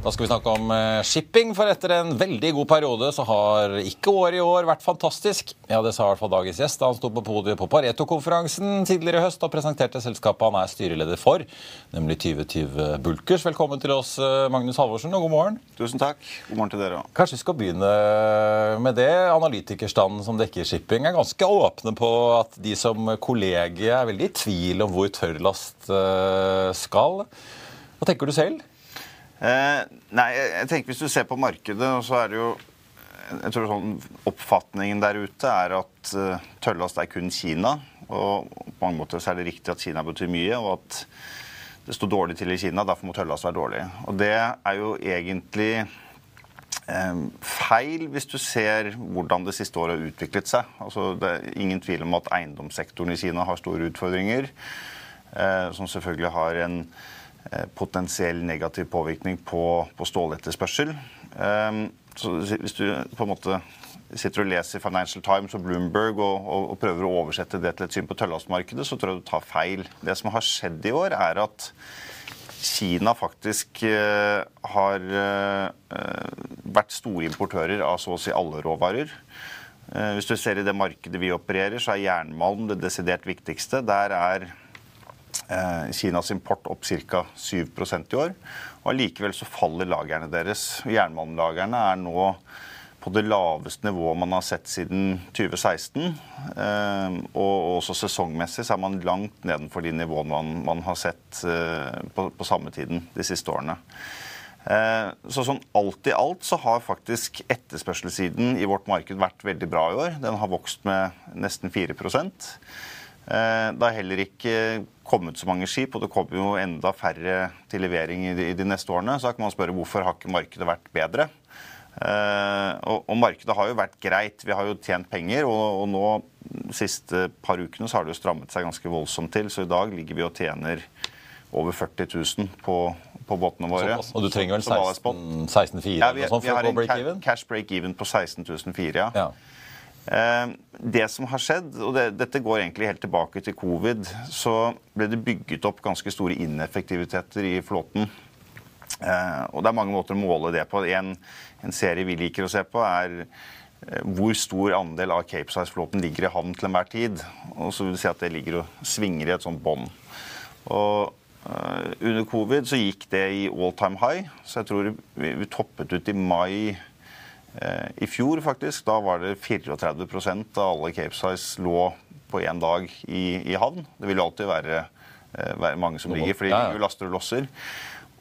Da skal vi snakke om eh, shipping, for etter en veldig god periode så har ikke året i år vært fantastisk. Ja, Det sa i hvert fall dagens gjest da han sto på podiet på Pareto-konferansen tidligere i høst og presenterte selskapet han er styreleder for, nemlig 2020 Bulkers. Velkommen til oss, eh, Magnus Halvorsen, og god morgen. Tusen takk. God morgen til dere òg. Kanskje vi skal begynne med det. Analytikerstanden som dekker shipping, er ganske åpne på at de som kollegie er veldig i tvil om hvor tørrlast eh, skal. Hva tenker du selv? Eh, nei, jeg tenker Hvis du ser på markedet, så er det jo jeg tror sånn Oppfatningen der ute er at uh, tørrlast er kun Kina. Og på mange måter så er det riktig at Kina betyr mye, og at det står dårlig til i Kina. Derfor må tøllast være dårlig. Og det er jo egentlig eh, feil hvis du ser hvordan det siste året har utviklet seg. Altså, det er ingen tvil om at eiendomssektoren i Kina har store utfordringer, eh, som selvfølgelig har en Eh, potensiell negativ påvirkning på, på ståletterspørsel. Um, så hvis du på en måte sitter og leser Financial Times og Bloomberg og, og, og prøver å oversette det til et syn på tøllastmarkedet, så tror jeg du tar feil. Det som har skjedd i år, er at Kina faktisk uh, har uh, vært store importører av så å si alle råvarer. Uh, hvis du ser i det markedet vi opererer, så er jernmalm det desidert viktigste. Der er Eh, Kinas import opp ca. 7 i år. og Allikevel så faller lagrene deres. Jernmalmlagrene er nå på det laveste nivået man har sett siden 2016. Eh, og også sesongmessig så er man langt nedenfor de nivåene man, man har sett eh, på, på, samme tiden de siste årene. Så sånn alt i alt så har faktisk etterspørselssiden i vårt marked vært veldig bra i år. Den har vokst med nesten 4 Eh, det har heller ikke kommet så mange skip, og det kommer jo enda færre til levering i de, i de neste årene. Så da kan man spørre hvorfor har ikke markedet vært bedre? Uh, og, og, markedet har jo vært greit. Vi har jo tjent penger. Og, og nå de siste par ukene så har det jo strammet seg ganske voldsomt til. Så i dag ligger vi og tjener over 40 000 på, på båtene våre. Så, og du trenger vel 16 16 ja, vi, vi har en cash break-even på 16 400, ja. ja. Eh, det som har skjedd, og det, dette går egentlig helt tilbake til covid, så ble det bygget opp ganske store ineffektiviteter i flåten. Eh, og det er mange måter å måle det på. En, en serie vi liker å se på, er eh, hvor stor andel av Capesize-flåten ligger i havn til enhver tid. Og så vil du si at det ligger og svinger i et sånt bånd. Og under covid så gikk det i all time high, så jeg tror vi, toppet ut i mai Eh, I fjor faktisk, da var det 34% av alle Cape Size lå på én dag i, i, havn. Det vil alltid være, eh, være mange som ligger, fordi du laster og losser.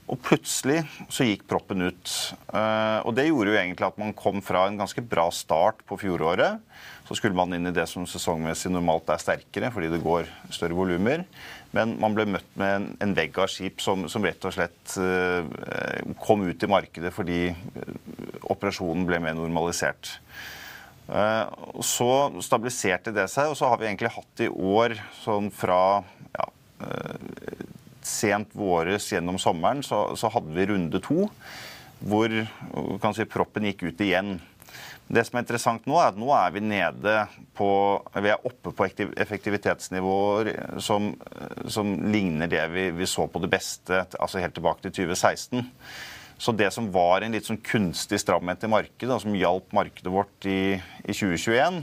Og plutselig så gikk proppen ut. Eh, og det gjorde jo egentlig at man kom fra en ganske bra start på fjoråret. Så skulle man inn i det som sesongmessig normalt er sterkere, fordi det går større volumer. Men man ble møtt med en, en vegg av skip som, som rett og slett uh, kom ut i markedet fordi operasjonen ble mer normalisert. Og Så stabiliserte det seg, og så har vi egentlig hatt i år sånn fra ja, sent våres gjennom sommeren så, så hadde vi runde to hvor kan si, proppen gikk ut igjen. Det som er interessant nå, er at nå er vi nede på Vi er oppe på effektivitetsnivåer som, som ligner det vi, vi, så på det beste altså helt tilbake til 2016. Så det som var en litt sånn kunstig stramhet i markedet, og som hjalp markedet vårt i, i 2021,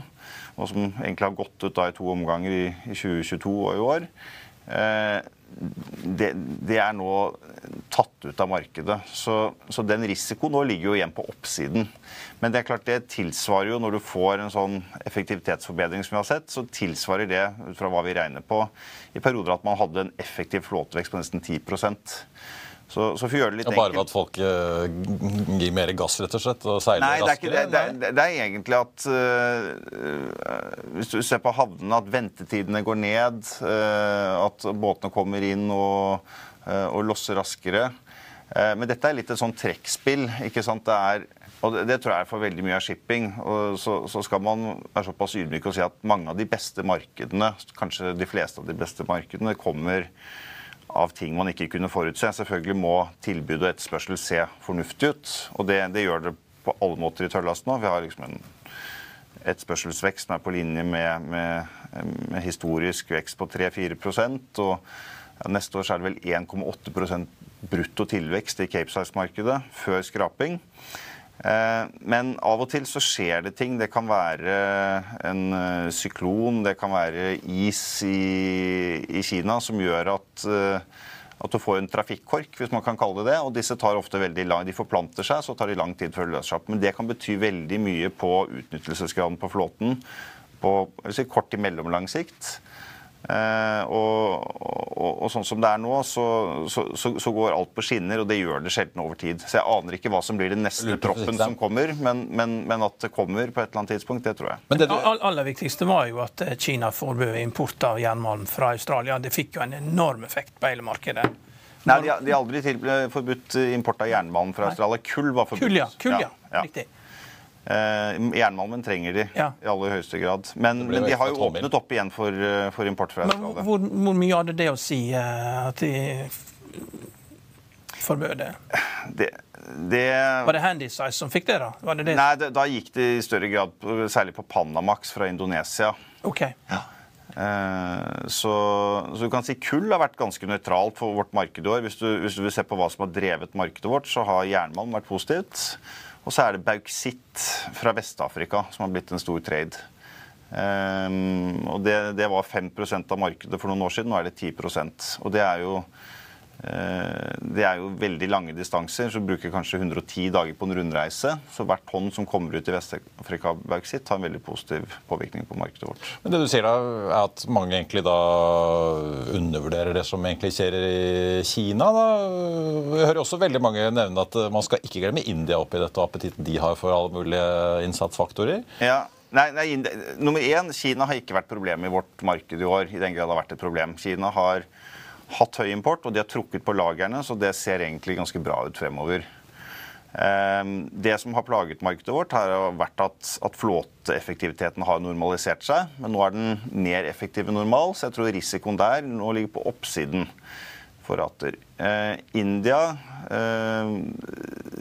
og som egentlig har gått ut da i to omganger i, i 2022 og i år, eh, det, det, er nå tatt ut av markedet. Så, så, den risikoen nå ligger jo igjen på oppsiden. Men det er klart det tilsvarer jo, når du får en sånn effektivitetsforbedring som vi har sett, så tilsvarer det, ut fra hva vi regner på, i perioder at man hadde en effektiv flåtevekst på nesten 10 så, så for å gjøre det litt enkelt Bare ved at folk uh, gir mer gass, rett og slett? Og seiler Nei, det raskere? Er det, det, det, er egentlig at uh, Hvis du ser på havnene, at ventetidene går ned. Uh, at båtene kommer inn og, og losser raskere. men dette er litt et sånn trekkspill. ikke sant? Det er og det, det, tror jeg er for veldig mye av shipping. Og så, så, skal man være såpass ydmyk og si at mange av de beste markedene, kanskje de fleste av de beste markedene, kommer av ting man ikke kunne forutse. Selvfølgelig må tilbud og etterspørsel se fornuftig ut, og det, det gjør det på alle måter i tørrlast nå. Vi har liksom en etterspørselsvekst som er på linje med, med, med historisk vekst på 3-4 og ja, Neste år er det vel 1,8 brutto tilvekst i Capesize-markedet før skraping. Eh, men av og til så skjer det ting. Det kan være en eh, syklon, det kan være is i, i Kina som gjør at, eh, at du får en trafikkork, hvis man kan kalle det det. Og disse tar ofte veldig lang, de forplanter seg, så tar de lang tid før de løser seg opp. Men det kan bety veldig mye på utnyttelsesgraden på flåten på si, kort til mellomlang sikt. Eh, og, og, og, sånn som det er nå, så, så, så, så, går alt på skinner, og det gjør det sjelden over tid. Så jeg aner ikke hva som blir den neste proppen som kommer, men, men, men, at det kommer på et eller annet tidspunkt, det tror jeg. Men det, det aller viktigste var jo at eh, Kina forbød import av jernmalm fra Australia. Det fikk jo en enorm effekt på hele markedet. Nei, de har aldri forbudt import av jernmalm fra Australia. Kull var forbudt. Kull, ja. Kull, ja. ja. Riktig. Eh, jernmalmen trenger de ja. i aller høyeste grad. Men, men de har jo åpnet opp igjen for, eh, for import fra Australia. Hvor, hvor, mye hadde det å si uh, at de forbød det? det? Det, var det Handysize som fikk det, da? Det det? Nei, da gikk det i større grad særlig på Panamax fra Indonesia. Ok. Ja. Så, så, du kan si kull har vært ganske nøytralt for vårt marked i år. Hvis du, hvis du vil se på hva som har drevet markedet vårt, så har jernmalm vært positivt. Og så er det bauksitt fra Vest-Afrika som har blitt en stor trade. Um, og det, det, var 5% av markedet for noen år siden, nå er det 10% Og det er jo det er jo veldig lange distanser, så bruker kanskje 110 dager på en rundreise. Så hvert tonn som kommer ut i Vest-Afrika bauksitt, har en veldig positiv påvirkning på markedet vårt. Men det du sier da, er at mange egentlig da undervurderer det som egentlig skjer i Kina? da? Vi hører også veldig mange nevne at man skal ikke glemme India oppi dette og appetitten de har for alle mulige innsatsfaktorer. Ja, Nei, nei, Nummer én, Kina har ikke vært problemet i vårt marked i år. i den grad det har vært et problem. Kina har hatt høy import, og de har trukket på lagrene, så det ser egentlig ganske bra ut fremover. Ehm, det som har plaget markedet vårt, har vært at, at flåteeffektiviteten har normalisert seg. Men nå er den mer effektiv enn normal, så jeg tror risikoen der nå ligger på oppsiden for rater. Eh, India eh,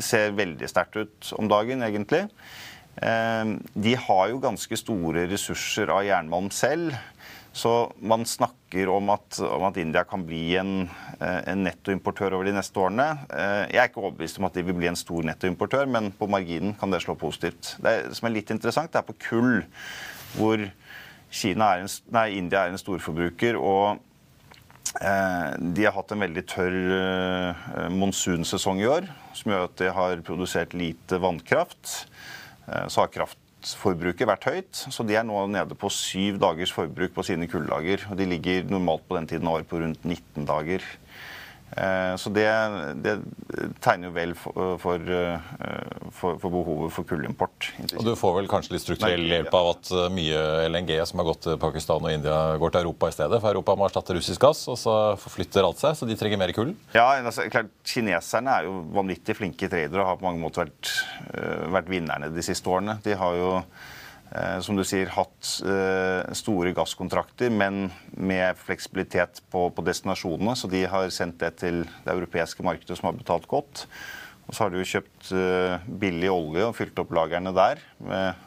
ser veldig sterkt ut om dagen, egentlig. De har jo ganske store ressurser av jernmalm selv. Så man snakker om at, om at India kan bli en, eh, en, nettoimportør over de neste årene. Eh, jeg er ikke overbevist om at de vil bli en stor nettoimportør, men på marginen kan det slå positivt. Det som er litt interessant, det er på kull, hvor er en, nei, India er en storforbruker. og eh, de har hatt en veldig tørr monsunsesong i år, som gjør at de har produsert lite vannkraft. Så har kraft forbruket vært høyt, så de er nå nede på syv dagers forbruk på sine kullager. Og de ligger normalt på den tiden av året på rundt 19 dager. Eh, så det, det, tegner jo vel for, for, eh, for, for, behovet for kullimport. Og Du får vel kanskje litt strukturell hjelp av at eh, mye LNG som har gått til Pakistan og India, går til Europa i stedet? For Europa må erstatte russisk gass, og så forflytter alt seg, så de trenger mer kull? Ja, altså, klart, Kineserne er jo vanvittig flinke tradere og har på mange måter vært, vært vinnerne de siste årene. De har jo som du sier, hatt eh, store gasskontrakter, men med fleksibilitet på, destinasjonene. Så de har sendt det til det europeiske markedet, som har betalt godt. Og så har de jo kjøpt eh, billig olje og fylt opp lagrene der med eh,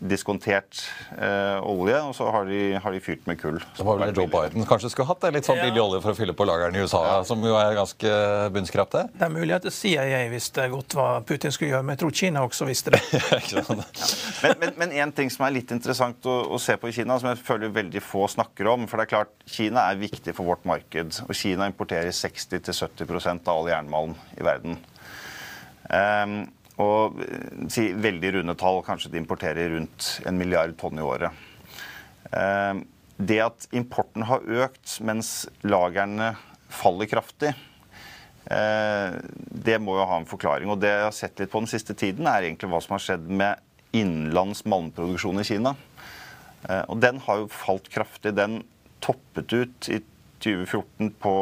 diskontert eh, olje, og så har de, har de, fyrt med kull. Så var vel Joe Biden kanskje skulle hatt det, litt sånn billig olje for å fylle på lagrene i USA, ja. som jo er ganske bunnskrapte? Det er mulig at CIA visste godt hva Putin skulle gjøre, men jeg tror Kina også visste det. ja. Men én ting som er litt interessant å, å, se på i Kina, som jeg føler veldig få snakker om For det er klart, Kina er viktig for vårt marked. Og Kina importerer 60-70% av all jernmalm i verden. Um, og eh, si, veldig runde tall, kanskje de importerer rundt en milliard tonn i året. Eh, det at importen har økt mens lagrene faller kraftig, eh, det må jo ha en forklaring. Og det jeg har sett litt på den siste tiden, er egentlig hva som har skjedd med innenlands malmproduksjon i Kina. Og den har jo falt kraftig. Den toppet ut i 2014 på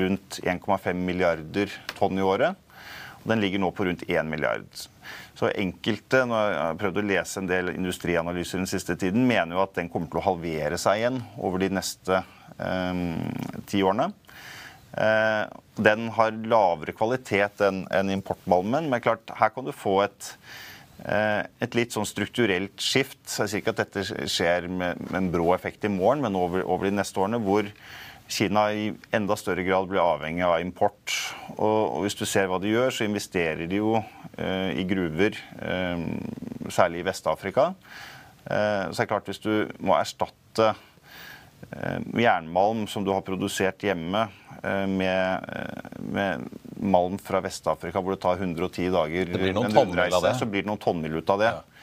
rundt 1,5 milliarder tonn i året. Den ligger nå på rundt 1 milliard. Så enkelte, når jeg har prøvd å lese en del industrianalyser den siste tiden, mener jo at den kommer til å halvere seg igjen over de neste eh, ti årene. Eh, den har lavere kvalitet enn en importmalmen, men klart, her kan du få et, eh, et litt sånn strukturelt skift. Jeg sier ikke at dette skjer med en brå effekt i morgen, men over, over de neste årene, hvor Kina i enda større grad blir avhengig av import. Og, og, hvis du ser hva de gjør, så investerer de jo eh, i gruver, eh, særlig i Vest-Afrika. Eh, så er det klart hvis du må erstatte eh, jernmalm som du har produsert hjemme, eh, med, eh, med, malm fra Vest-Afrika hvor det tar 110 dager det blir noen en det. så blir det noen tonnmil ut av det. Ja.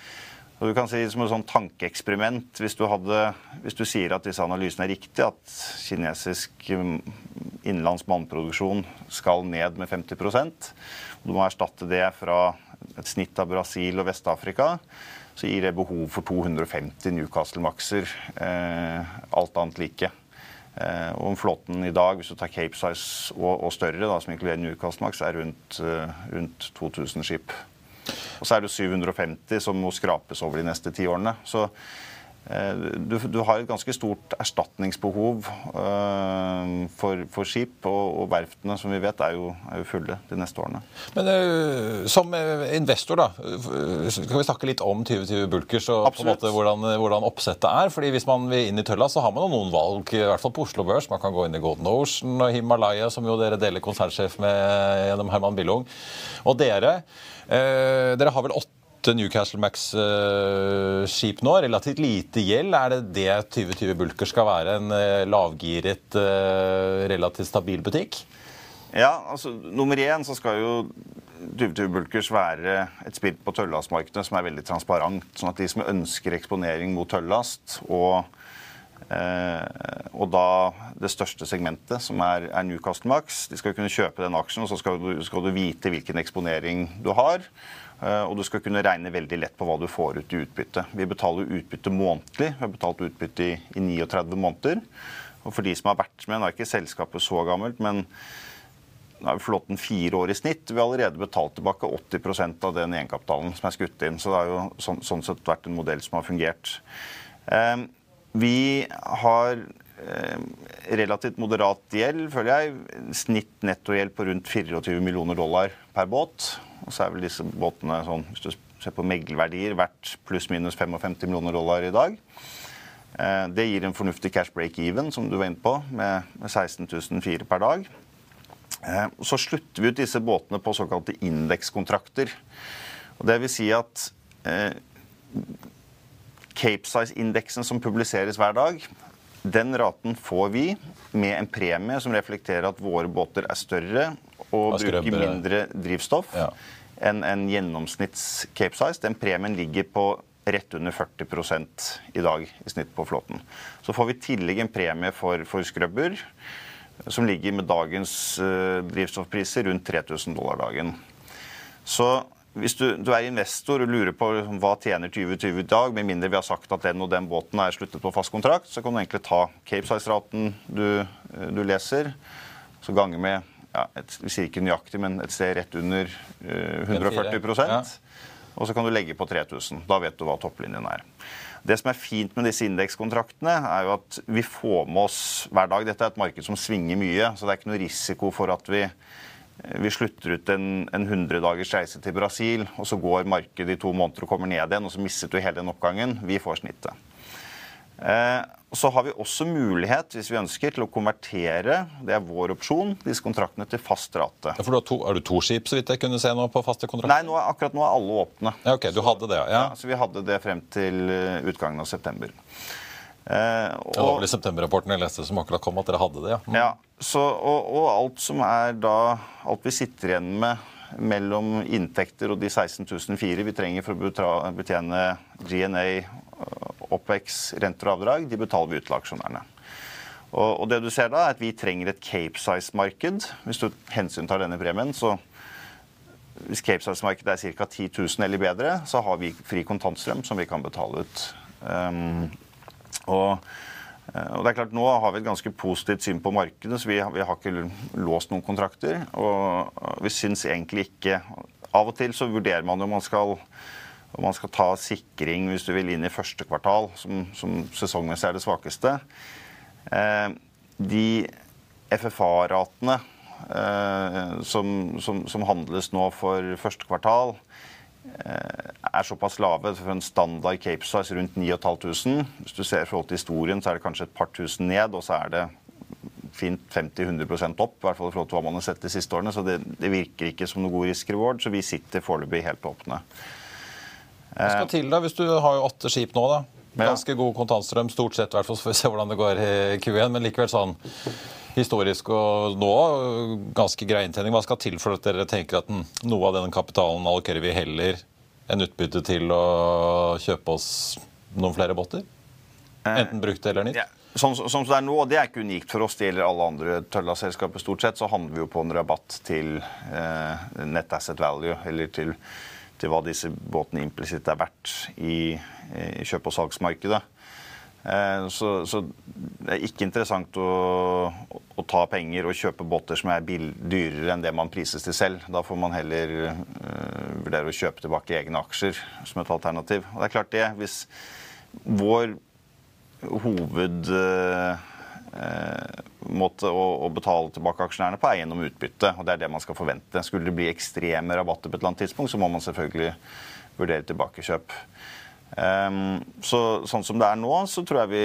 Og du kan si Som et sånn tankeeksperiment, hvis, hvis, du sier at disse analysene er riktige, at kinesisk um, innenlands mannproduksjon skal ned med 50 og du må erstatte det fra et snitt av Brasil og Vest-Afrika, så gir det behov for 250 Newcastle-makser, eh, alt annet like. Eh, og flåten i dag, hvis du tar Cape Size og, og større, da, som inkluderer Newcastle-maks, er rundt, uh, rundt 2000 skip. Og så er det 750 som må skrapes over de neste ti årene. Så du, du, har et ganske stort erstatningsbehov uh, for, for, skip, og, og, verftene som vi vet er jo, er jo fulle de neste årene. Men uh, som investor, da, skal vi snakke litt om 2020 Bulkers og på en måte hvordan, hvordan, oppsettet er? Fordi Hvis man vil inn i tølla, så har man noen valg, i hvert fall på Oslo Børs. Man kan gå inn i Golden Ocean og Himalaya, som jo dere deler konsernsjef med gjennom Herman Billung. Og dere uh, dere har vel åtte Newcastle Max-skip nå. Relativt lite gjeld. Er det det 2020 Bulker skal være? En eh, lavgiret, eh, relativt stabil butikk? Ja, altså nummer én så skal jo 2020 Bulkers være et spill på tøllastmarkedet som er veldig transparent. Sånn at de som ønsker eksponering mot tøllast og Eh, og da det største segmentet, som er, er, Newcastle Max. De skal kunne kjøpe den aksjen, og så skal du, skal du vite hvilken eksponering du har. Eh, og du skal kunne regne veldig lett på hva du får ut i utbytte. Vi betaler utbytte månedlig. Vi har betalt utbytte i, i 39 måneder. Og for de som har vært med, nå er ikke selskapet så gammelt, men nå har vi flåten fire år i snitt. Vi har allerede betalt tilbake 80% av den egenkapitalen som er skutt inn. Så det har jo sånn, sånn sett vært en modell som har fungert. Eh, vi har relativt moderat gjeld, føler jeg. Snitt nettogjeld på rundt 24 millioner dollar per båt. Og så er vel disse båtene sånn, hvis du ser på meglerverdier, verdt pluss-minus 55 millioner dollar i dag. Eh, det gir en fornuftig cash break-even, som du var inne på, med 16 004 per dag. Eh, så slutter vi ut disse båtene på såkalte indekskontrakter. Og det vil si at Capesize-indeksen som publiseres hver dag, den raten får vi med en premie som reflekterer at våre båter er større og bruker mindre drivstoff ja. enn en gjennomsnitts Cape Size. Den premien ligger på rett under 40 i dag i snitt på flåten. Så får vi i tillegg en premie for, for skrubber som ligger med dagens uh, drivstoffpriser rundt 3000 dollar dagen. Så hvis du, du, er investor og lurer på hva tjener 2020 i dag, med mindre vi har sagt at den og den båten er sluttet på fast kontrakt, så kan du egentlig ta Capesize-raten du, du, leser, så gange med ja, et, Vi sier ikke nøyaktig, men et sted rett under uh, 140 ja. Og så kan du legge på 3000. Da vet du hva topplinjen er. Det som er fint med disse indekskontraktene, er jo at vi får med oss hver dag Dette er et marked som svinger mye, så det er ikke noe risiko for at vi, vi slutter ut en, en 100 dagers reise til Brasil, og så går markedet i to måneder og kommer ned igjen, og så mistet du hele den oppgangen. Vi får snittet. Eh, så har vi også mulighet, hvis vi ønsker, til å konvertere det er vår opsjon, disse kontraktene til fast rate. Ja, for du har, to, er du to skip, så vidt jeg kunne se nå, på faste kontrakter? Nei, nå, akkurat nå er alle åpne. Ja, ok, Du hadde det, ja. ja. Så vi hadde det frem til eh, utgangen av september. Eh, og, det var vel i septemberrapporten jeg leste som akkurat kom, at dere hadde det, ja. Mm. ja så, og, og, alt som er da Alt vi sitter igjen med mellom inntekter og de 16.004 vi trenger for å betjene GNA OPEX, renter og avdrag, de betaler vi ut til aksjonærene. Og, og, det du ser da, er at vi trenger et Cape Size-marked. Hvis du hensyntar denne premien, så hvis Cape Size-markedet er ca. 10 000 eller bedre, så har vi fri kontantstrøm som vi kan betale ut. Um, og, og, det er klart, Nå har vi et ganske positivt syn på markedet, så vi, vi har ikke låst noen kontrakter. Og vi syns egentlig ikke Av og til så vurderer man om man skal og man skal ta sikring hvis du vil inn i første kvartal, som, som sesongmessig er det svakeste. Eh, de FFA-ratene eh, som, som, som, handles nå for første kvartal, eh, er såpass lave for en standard Cape Size rundt 9500. Hvis du ser i forhold til historien, så er det kanskje et par tusen ned, og så er det fint 50-100% opp, i hvert fall i forhold til hva man har sett de siste årene. Så det, det virker ikke som noe god risk-reward, så vi sitter foreløpig helt åpne. Hva skal til da, hvis du har jo åtte skip nå, da? Ganske god kontantstrøm, stort sett, i hvert fall, så får vi se hvordan det går i Q1. Men likevel sånn historisk og nå ganske grei inntjening. Hva skal til for at dere tenker at noe av denne kapitalen allokerer vi heller enn utbytte til å kjøpe oss noen flere båter? Eh, Enten brukte eller nytt? Ja. Som, som det er nå, og det er ikke unikt for oss, det gjelder alle andre Tølla-selskaper stort sett, så handler vi jo på en rabatt til eh, net asset value, eller til til hva disse båtene implisitt er verdt i, i kjøp- og salgsmarkedet. Eh, så, så, det er ikke interessant å, å, ta penger og kjøpe båter som er dyrere enn det man prises til selv. Da får man heller uh, vurdere å kjøpe tilbake egne aksjer som et alternativ. Og det er klart det, hvis vår hoved... Uh, måte å, å, betale tilbake aksjonærene på er gjennom utbytte. og Det er det man skal forvente. Skulle det bli ekstreme rabatter på et eller annet tidspunkt, så må man selvfølgelig vurdere tilbakekjøp. Um, så, sånn som det er nå, så vi,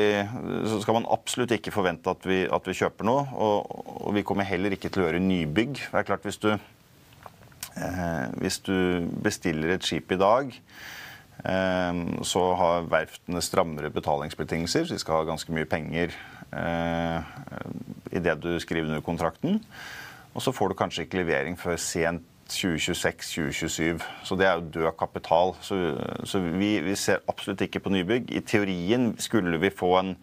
så skal man absolutt ikke forvente at vi, at vi kjøper noe. Og, og, vi kommer heller ikke til å gjøre nybygg. Det er klart Hvis du, eh, hvis du bestiller et skip i dag eh, så har verftene strammere betalingsbetingelser. Så de skal ha ganske mye penger eh, idet du skriver under kontrakten. Og så får du kanskje ikke levering før sent 2026-2027. Så det er jo død kapital. Så, så vi, vi, ser absolutt ikke på nybygg. I teorien skulle vi få en,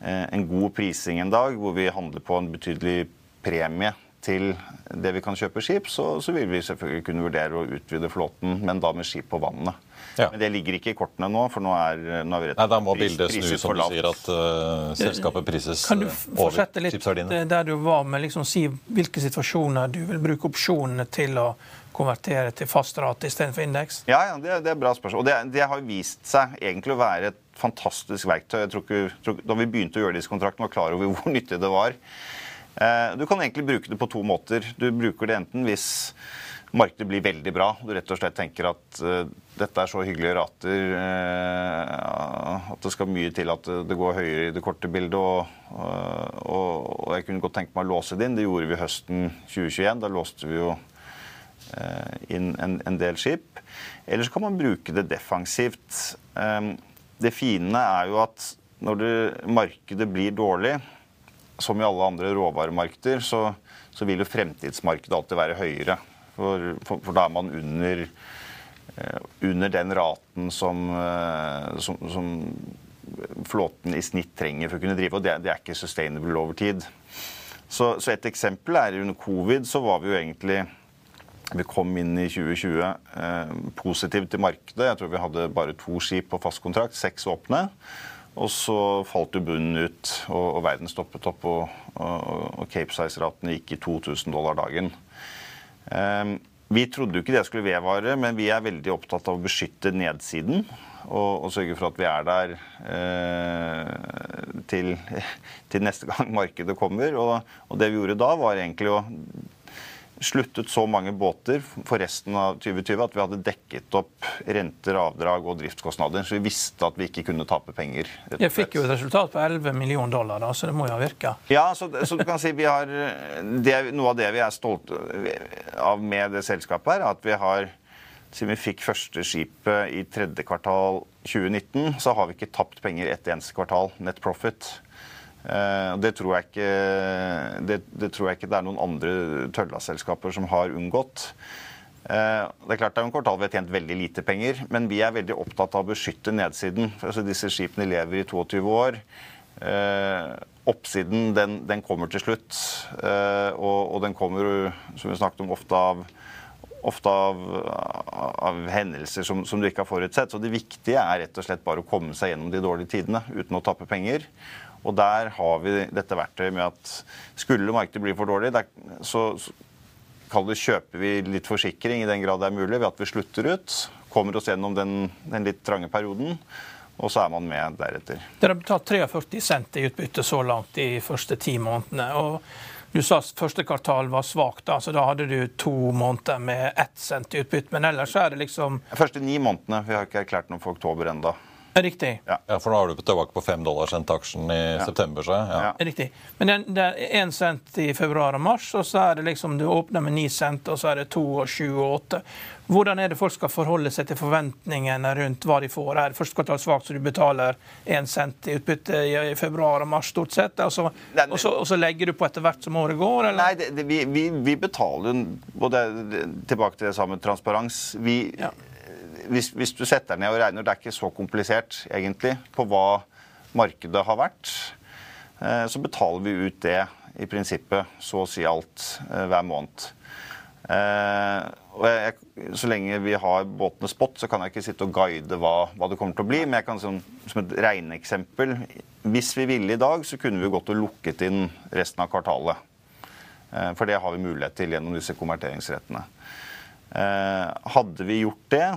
eh, en god prising en dag, hvor vi handler på en betydelig premie til det vi kan kjøpe skip, så, så vil vi selvfølgelig kunne vurdere å utvide flåten, men da med skip på vannet. Ja. Men det ligger ikke i kortene nå, for nå er, nå er vi rett Nei, Da må bildet snu, som du sier, at uh, selskapet prises over chipsverdiene. Kan du fortsette litt der du var med liksom si hvilke situasjoner du vil bruke opsjonene til å konvertere til fast rate istedenfor indeks? Ja, ja det, det, er et bra spørsmål. Og det, det, har vist seg egentlig å være et fantastisk verktøy. Jeg tror ikke, tror, da vi begynte å gjøre disse kontraktene, var klar over hvor nyttig det var. Uh, du kan egentlig bruke det på to måter. Du bruker det enten hvis markedet blir veldig bra. Du rett og slett tenker at uh, dette er så hyggelige rater uh, at det skal mye til at det går høyere i det korte bildet. Og, uh, og, og, jeg kunne godt tenke meg å låse det inn. Det gjorde vi høsten 2021. Da låste vi jo inn en, en, del skip. Eller så kan man bruke det defensivt. Um, det fine er jo at når det, markedet blir dårlig, som i alle andre råvaremarkeder, så, så vil jo fremtidsmarkedet alltid være høyere. For, for, for da er man under, eh, under den raten som, eh, som, som, flåten i snitt trenger for å kunne drive. Og det, det er ikke sustainable over tid. Så, så, et eksempel er under covid så var vi jo egentlig vi kom inn i 2020 eh, positivt til markedet. Jeg tror vi hadde bare to skip på fast kontrakt, seks åpne. Og så falt jo bunnen ut, og, og verden stoppet opp. Og, og, og Cape Size-raten gikk i 2000 dollar dagen. Ehm, Vi trodde jo ikke det skulle vedvare, men vi er veldig opptatt av å beskytte nedsiden. Og, og sørge for at vi er der eh, til, til, neste gang markedet kommer. Og, og, det vi gjorde da, var egentlig å sluttet så mange båter for resten av 2020 at vi hadde dekket opp renter, avdrag og driftskostnader. Så vi visste at vi ikke kunne tape penger. Jeg fikk jo et resultat på 11 millioner dollar, da, så det må jo ha virka? Ja, så, så, du kan si vi har det, Noe av det vi er stolte av med det selskapet, her, at vi har siden vi fikk første skipet i tredje kvartal 2019, så har vi ikke tapt penger ett eneste kvartal. Net profit. Eh, det tror, ikke, det, det tror jeg ikke det er noen andre tøllaselskaper som har unngått. Eh, det er klart det er en kvartal vi har tjent veldig lite penger, men vi er veldig opptatt av å beskytte nedsiden. Altså Disse skipene lever i 22 år. Eh, oppsiden den, den kommer til slutt, og, og, den kommer, som vi snakket om, ofte av, ofte av, av hendelser som, som, du ikke har forutsett. Så det viktige er rett og slett bare å komme seg gjennom de dårlige tidene uten å tappe penger. Og der har vi dette verktøyet med at skulle markedet bli for dårlig, der, så, så det, kjøper vi litt forsikring i den grad det er mulig, ved at vi slutter ut. Kommer oss gjennom den, den litt trange perioden. Og så er man med deretter. Dere har betalt 43 cent i utbytte så langt de første ti månedene. og Du sa første kvartal var svakt, da, så da hadde du to måneder med ett cent i utbytte. Men ellers er det liksom De første ni månedene. Vi har ikke erklært noe for oktober ennå. Riktig. Ja. ja. For nå har du tilbake på fem dollar cent aksjen i ja. september. Så, ja. Riktig. Men det er én cent i februar og mars, og så er det liksom du åpner med ni cent, og så er det to og sju og åtte. Hvordan er det folk skal forholde seg til forventningene rundt hva de får? Er første kvartal svakt, så du betaler én cent i utbytte i februar og mars stort sett? Og så, og så, og så legger du på etter hvert som året går? Eller? Nei, det, det, vi, vi, vi, betaler jo både Tilbake til det samme transparens. Vi, ja hvis, hvis, du setter ned og regner, det er ikke så komplisert egentlig, på hva markedet har vært, eh, så betaler vi ut det i prinsippet så å si alt eh, hver måned. Eh, og jeg, Så lenge vi har båtene spot, så kan jeg ikke sitte og guide hva, hva det kommer til å bli. Men jeg kan som, som et regneeksempel Hvis vi ville i dag, så kunne vi gått og lukket inn resten av kvartalet. For det har vi mulighet til gjennom disse konverteringsrettene. Hadde vi gjort det,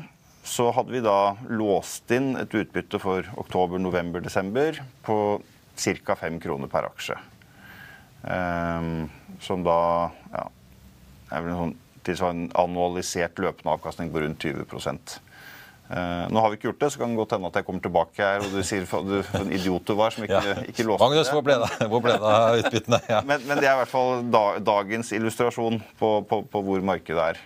så hadde vi da låst inn et utbytte for oktober, november, desember på ca. 5 kroner per aksje. Um, som da ja, er vel en sånn tilsvarende annualisert løpende avkastning på rundt 20 uh, Nå har vi ikke gjort det, så kan det godt hende at jeg kommer tilbake her og du sier du, en idiot du var som ikke, ja. ikke låste Magnus, hvor ble det, hvor ble det utbyttene? Ja. Men, men, det er i hvert fall da, dagens illustrasjon på, på, på hvor markedet er.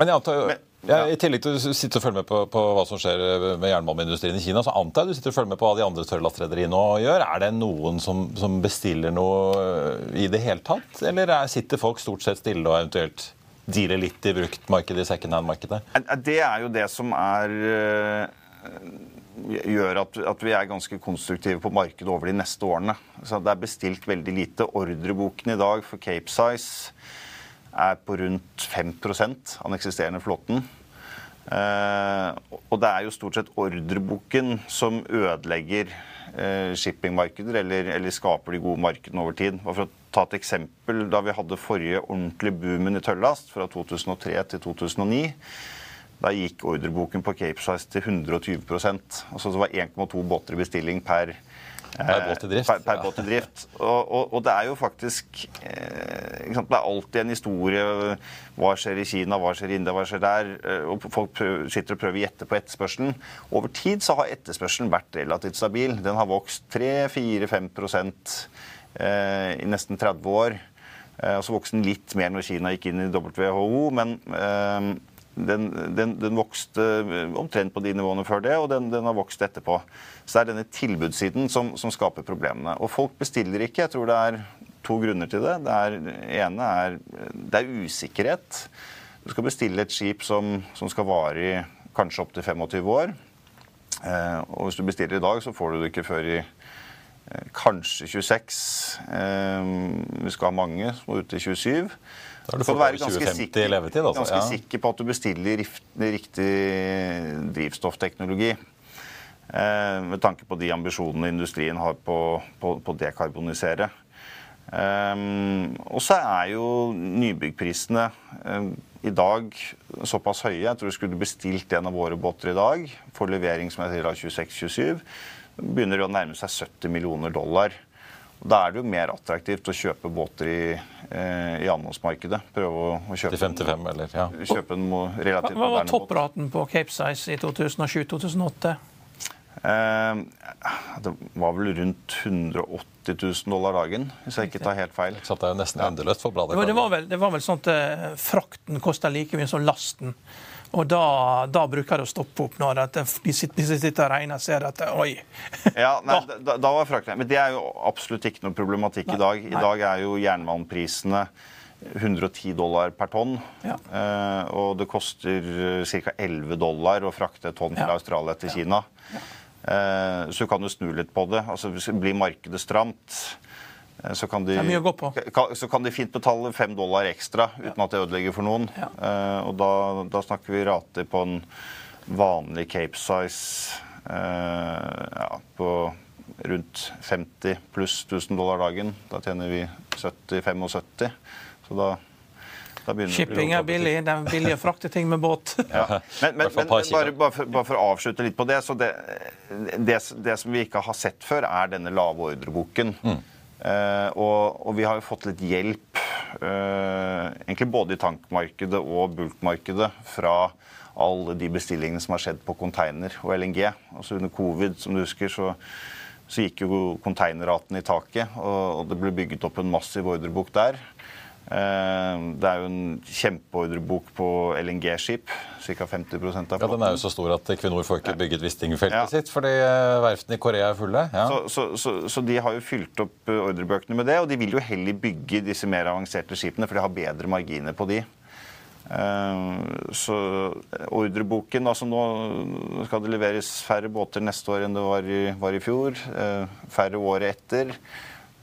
Men jeg antar jo ja, I tillegg til å sitte og følge med på, på, hva som skjer med jernbaneindustrien i Kina, så antar jeg du sitter og følger med på hva de andre tørrlastrederiene gjør. Er det noen som, som, bestiller noe i det hele tatt? Eller er, sitter folk stort sett stille og eventuelt dealer litt i bruktmarkedet, i secondhand-markedet? Det er jo det som er eh, gjør at, at, vi er ganske konstruktive på markedet over de neste årene. Så Det er bestilt veldig lite. Ordreboken i dag for Cape Size er på rundt 5% av den eksisterende flåten. Eh, og det er jo stort sett ordreboken som ødelegger eh, shippingmarkeder, eller, eller, skaper de gode markedene over tid. Og for å ta et eksempel, Da vi hadde forrige ordentlige boomen i tøllast, fra 2003 til 2009 da gikk ordreboken på Capesize til 120% altså Det var 1,2 båter i bestilling per per båt til drift. Per, per båt i drift. Og, og, og, det er jo faktisk eh, Det er alltid en historie. Hva skjer i Kina, hva skjer i India, hva skjer der? Eh, og Folk prøver, sitter og prøver å gjette på etterspørselen. Over tid så har etterspørselen vært relativt stabil. Den har vokst 3-4-5 eh, i nesten 30 år. Eh, og så vokste den litt mer når Kina gikk inn i WHO, men eh, den, den, den, vokste omtrent på de nivåene før det, og den, den, har vokst etterpå. Så det er denne tilbudssiden som, som, skaper problemene. Og folk bestiller ikke. Jeg tror det er to grunner til det. Det, er, ene er, det er usikkerhet. Du skal bestille et skip som, som skal vare i kanskje opptil 25 år. Eh, og hvis du bestiller i dag, så får du det ikke før i eh, kanskje 26. Eh, vi skal ha mange som er ute i 27. Da har du fått over 2050 levetid. Altså. Ganske ja. sikker på at du bestiller riktig drivstoffteknologi. Eh, med tanke på de ambisjonene industrien har på å dekarbonisere. Eh, og så er jo nybyggprisene eh, i dag såpass høye. Jeg tror skulle du bestilt en av våre båter i dag for levering som er til 26-27, begynner det å nærme seg 70 millioner dollar. Da er det jo mer attraktivt å kjøpe båter i, eh, i annonsmarkedet. Prøve å, å kjøpe, 55, eller, ja. kjøpe en relativt Hva var toppraten på Cape Size i 2007-2008? Eh, det var vel rundt 180 000 dollar dagen, hvis jeg ikke tar helt feil. Så det er jo nesten endeløst for bladet. Det var vel, det var vel sånn at eh, frakten kosta like mye som lasten. Og da, da, bruker det å stoppe opp når de sitter og regner og ser at oi. ja, nei, da, da var frakten Men det er jo absolutt ikke noe problematikk nei, i dag. I nei. dag er jo jernmalmprisene 110 dollar per tonn. Ja. Eh, og det koster eh, ca. 11 dollar å frakte et tonn fra ja. Australia til Kina. Eh, så kan du snu litt på det. Altså, Blir markedet stramt så kan, de, så kan de fint betale fem dollar ekstra uten ja. at det ødelegger for noen. Ja. Uh, og da, da, snakker vi rater på en vanlig Cape Size uh, ja, på rundt 50 pluss 1000 dollar dagen. Da tjener vi 70-75. Så da Shipping er billig. Det er billig å frakte ting med båt. Ja. Men, men, men bare, bare, for, bare, for, å avslutte litt på det, så det, det, det, som vi ikke har sett før, er denne lave ordreboken. Mm. Uh, og, og, vi har jo fått litt hjelp, uh, egentlig både i tankmarkedet og bulkmarkedet, fra alle de bestillingene som har skjedd på container og LNG. Altså Under covid, som du husker, så, så gikk jo konteinerraten i taket, og, og det ble bygget opp en massiv ordrebok der. Eh, det er jo en kjempeordrebok på LNG-skip. Ca. 50 av flåten. Ja, Den er jo så stor at Equinor får ikke bygget Wisting-feltet ja. sitt fordi eh, verftene i Korea er fulle. Ja. Så, så, så, så, de har jo fylt opp eh, ordrebøkene med det, og de vil jo heller bygge disse mer avanserte skipene, for de har bedre marginer på de. Så ordreboken altså Nå skal det leveres færre båter neste år enn det var i, var i fjor. Færre året etter.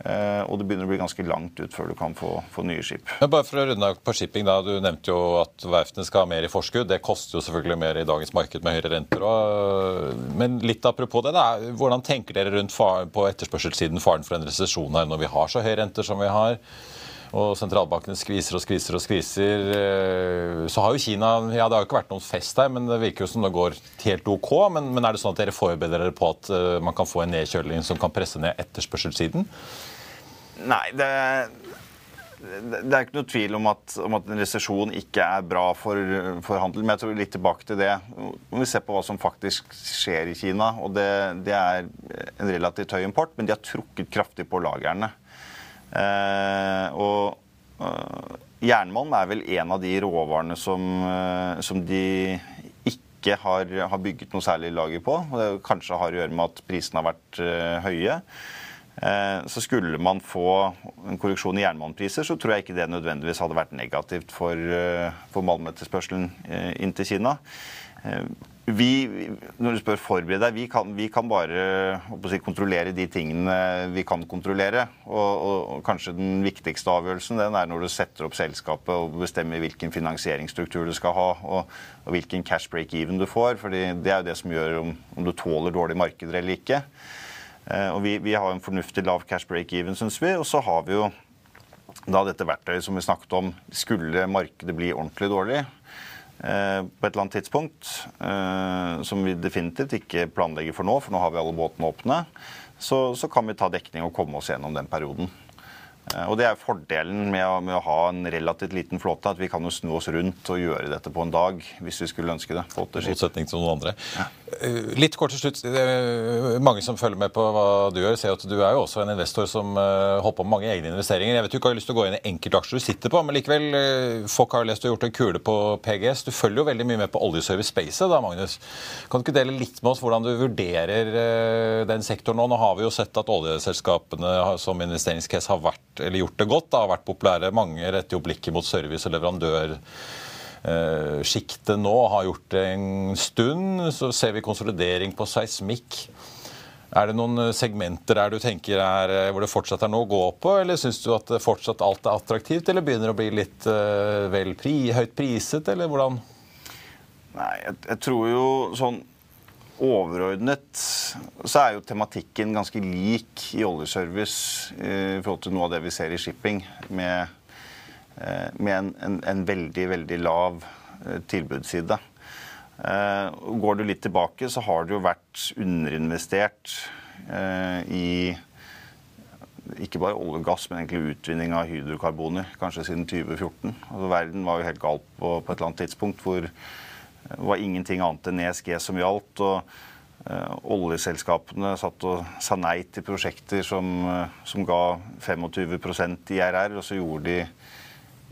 Eh, og det begynner å bli ganske langt ut før du kan få, få nye skip. Men bare for å runde på shipping, da, Du nevnte jo at verftene skal ha mer i forskudd. Det koster jo selvfølgelig mer i dagens marked med høyere renter. Og, men litt apropos det, da, hvordan tenker dere rundt far, på etterspørselssiden faren for en resesjon her når vi har så høye renter som vi har? og sentralbankene skviser og skviser og skviser. Eh, så har jo Kina ja Det har jo ikke vært noen fest her, men det virker jo som det går helt OK. Men, men er det sånn at dere forbereder dere på at uh, man kan få en nedkjøling som kan presse ned etterspørselssiden? Nei, det, det er ikke noe tvil om at, om at en resesjon ikke er bra for, for, handel. Men jeg tror litt tilbake til det. Når vi ser på hva som faktisk skjer i Kina, og det, det er en relativt høy import, men de har trukket kraftig på lagrene. Eh, og eh, jernmalm er vel en av de råvarene som, eh, som de ikke har, har, bygget noe særlig lager på. Og det kanskje har å gjøre med at prisene har vært høye. Eh, så skulle man få en korreksjon i jernbanepriser, så tror jeg ikke det nødvendigvis hadde vært negativt for, eh, for malmetterspørselen eh, inn til Kina. Vi, når du spør forbered deg, vi kan, vi kan bare si, kontrollere de tingene vi kan kontrollere. Og, og, kanskje den viktigste avgjørelsen den er når du setter opp selskapet og bestemmer hvilken finansieringsstruktur du skal ha, og, og hvilken cash break-even du får. for det er jo det som gjør om, om du tåler dårlige markeder eller ikke. Eh, og vi, vi har en fornuftig lav cash break-even, syns vi. Og så har vi jo da dette verktøyet som vi snakket om. Skulle markedet bli ordentlig dårlig eh, på et eller annet tidspunkt, eh, som vi definitivt ikke planlegger for nå, for nå har vi alle båtene åpne, så, så kan vi ta dekning og komme oss gjennom den perioden. Eh, og Det er fordelen med å, med å, ha en relativt liten flåte, at vi kan jo snu oss rundt og gjøre dette på en dag hvis vi skulle ønske det. Motsetning til noen andre. Ja. Eh, litt kort til slutt. Mange som følger med på hva du gjør, ser at du er jo også en investor som eh, holder på med mange egne investeringer. Jeg vet Du ikke har lyst til å gå inn i enkeltaksjer du sitter på, men likevel, folk har lest du har gjort en kule på PGS. Du følger jo veldig mye med på oljeservice spacet da, Magnus. Kan du ikke dele litt med oss hvordan du vurderer den sektoren nå? Nå har vi jo sett at oljeselskapene som investeringscase har vært eller gjort det godt. Har vært populære. Mange retter jo blikket mot service- og leverandørsjiktet eh, nå. Har gjort det en stund. Så ser vi konsolidering på seismikk. Er det noen segmenter der du tenker er, eh, hvor det fortsatt er noe å gå på, eller syns du at fortsatt alt er attraktivt, eller begynner å bli litt vel pri, høyt priset, eller hvordan? Nei, jeg, jeg tror jo sånn overordnet så er jo tematikken ganske lik i oljeservice i forhold til noe av det vi ser i shipping, med, eh, med en, en, en, veldig, veldig lav eh, tilbudsside. Eh, går du litt tilbake, så har det jo vært underinvestert i ikke bare olje og gass, men egentlig utvinning av hydrokarboner, kanskje siden 2014. Altså, verden var jo helt gal på, på et eller annet tidspunkt hvor det var ingenting annet enn ESG som gjaldt. og uh, Oljeselskapene satt og sa nei til prosjekter som, uh, som ga 25% IRR, og så gjorde de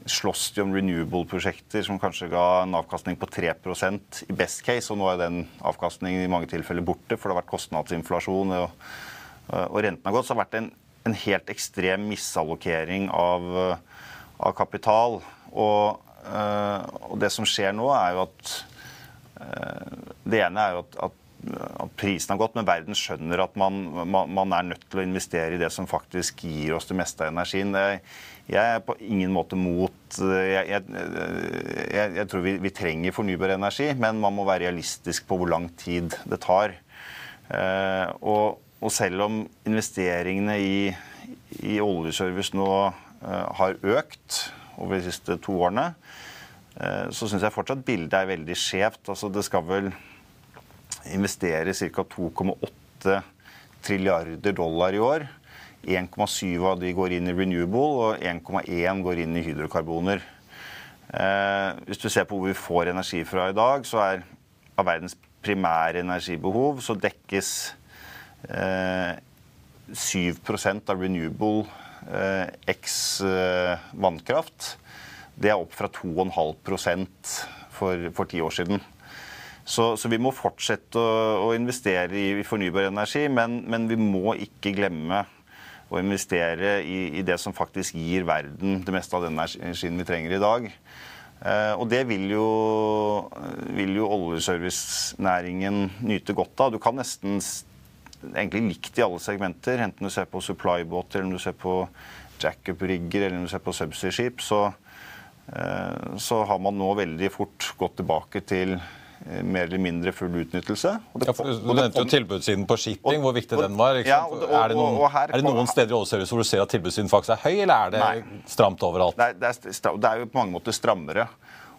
slåss de om renewable-prosjekter som kanskje ga en avkastning på 3% i best case, og nå er den avkastningen i mange tilfeller borte, for det har vært kostnadsinflasjon, og, og renten har gått. Så det har vært en, en helt ekstrem misallokering av, av kapital. Og, og, det som skjer nå, er jo at Eh, det ene er jo at, at, at, prisen har gått, men verden skjønner at man, man, man, er nødt til å investere i det som faktisk gir oss det meste av energien. Jeg, jeg er på ingen måte mot Jeg, jeg, jeg tror vi, vi, trenger fornybar energi, men man må være realistisk på hvor lang tid det tar. Eh, og, og selv om investeringene i, i oljeservice nå eh, har økt over de siste to årene, Eh, så syns jeg fortsatt bildet er veldig skjevt. Altså det skal vel investere ca. 2,8 trilliarder dollar i år. 1,7 av de går inn i renewable, og 1,1 går inn i hydrokarboner. Eh, hvis du ser på hvor vi får energi fra i dag, så er av verdens primære energibehov så dekkes eh, 7% av renewable eh, x eh, vannkraft. Det er opp fra 2,5% for, for ti år siden. Så, så, vi må fortsette å, å investere i, i, fornybar energi, men, men, vi må ikke glemme å investere i, i, det som faktisk gir verden det meste av den energien vi trenger i dag. Eh, og det vil jo, vil jo oljeservicenæringen nyte godt av. Du kan nesten egentlig likt i alle segmenter, enten du ser på supply-båter, eller om du ser på jackup-rigger eller om du ser på subsea-skip. så så har man nå veldig fort gått tilbake til eh, mer eller mindre full utnyttelse. Det, ja, du nevnte jo tilbudssiden på shipping, hvor viktig den var. Ja, og, og, er, det noen, er, det noen, steder i oljeservice hvor du ser at tilbudssiden faktisk er høy, eller er det nei, stramt overalt? Det er, det, er, det er, jo på mange måter strammere.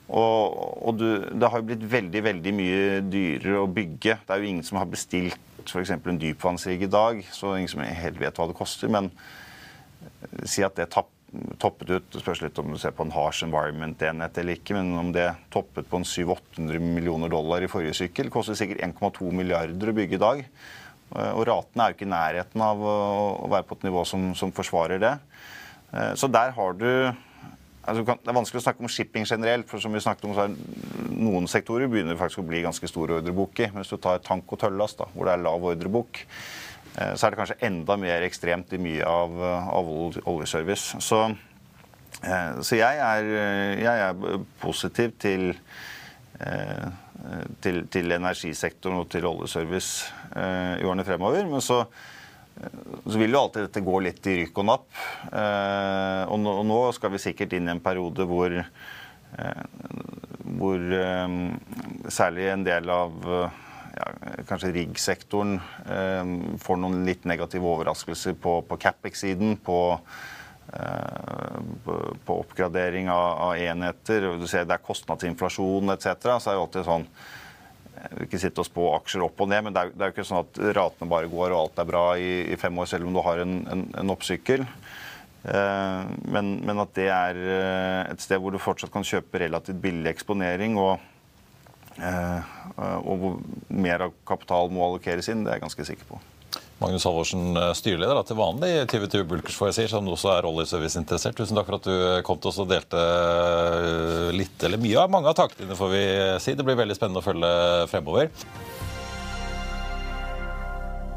Og, og du, det har jo blitt veldig veldig mye dyrere å bygge. Det er jo ingen som har bestilt f.eks. en dypvannsrigg i dag, så ingen som helt vet hva det koster. Men si at det tapper toppet ut Det spørs litt om du ser på en harsh environment-enhet eller ikke, men om det toppet på en 700-800 millioner dollar i forrige sykkel, koster sikkert 1,2 milliarder å bygge i dag. Og ratene er jo ikke i nærheten av å være på et nivå som, som forsvarer det. Eh, så der har du altså Det er vanskelig å snakke om shipping generelt, for som vi snakket om, så er noen sektorer begynner faktisk å bli ganske store ordrebok i. Hvis du tar tank og tøllast, hvor det er lav ordrebok, så er det kanskje enda mer ekstremt i mye av, av oljeservice. Så, så jeg, er, jeg, er, positiv til, til, til energisektoren og til oljeservice i årene fremover. Men så, så vil jo alltid dette gå litt i rykk og napp. Og nå skal vi sikkert inn i en periode hvor hvor særlig en del av ja, kanskje riggsektoren eh, får noen litt negative overraskelser på, på CapEx-siden, på, eh, på, oppgradering av, av, enheter. Du ser Det er kostnadsinflasjon etc. Så er det alltid sånn jeg vil ikke sitte og spå aksjer opp og ned, men det er, det er jo ikke sånn at ratene bare går og alt er bra i, i fem år, selv om du har en, en, en oppsykkel. Eh, men, men, at det er eh, et sted hvor du fortsatt kan kjøpe relativt billig eksponering. og og hvor mer av kapital må allokeres inn, det er jeg ganske sikker på. Magnus Halvorsen, eh, styreleder til vanlig i TV2 Bulkers, får jeg si, som også er oljeserviceinteressert. Tusen takk for at du kom til oss og delte eh, litt, eller mye av mange av taktene, får vi si. Det blir veldig spennende å følge fremover.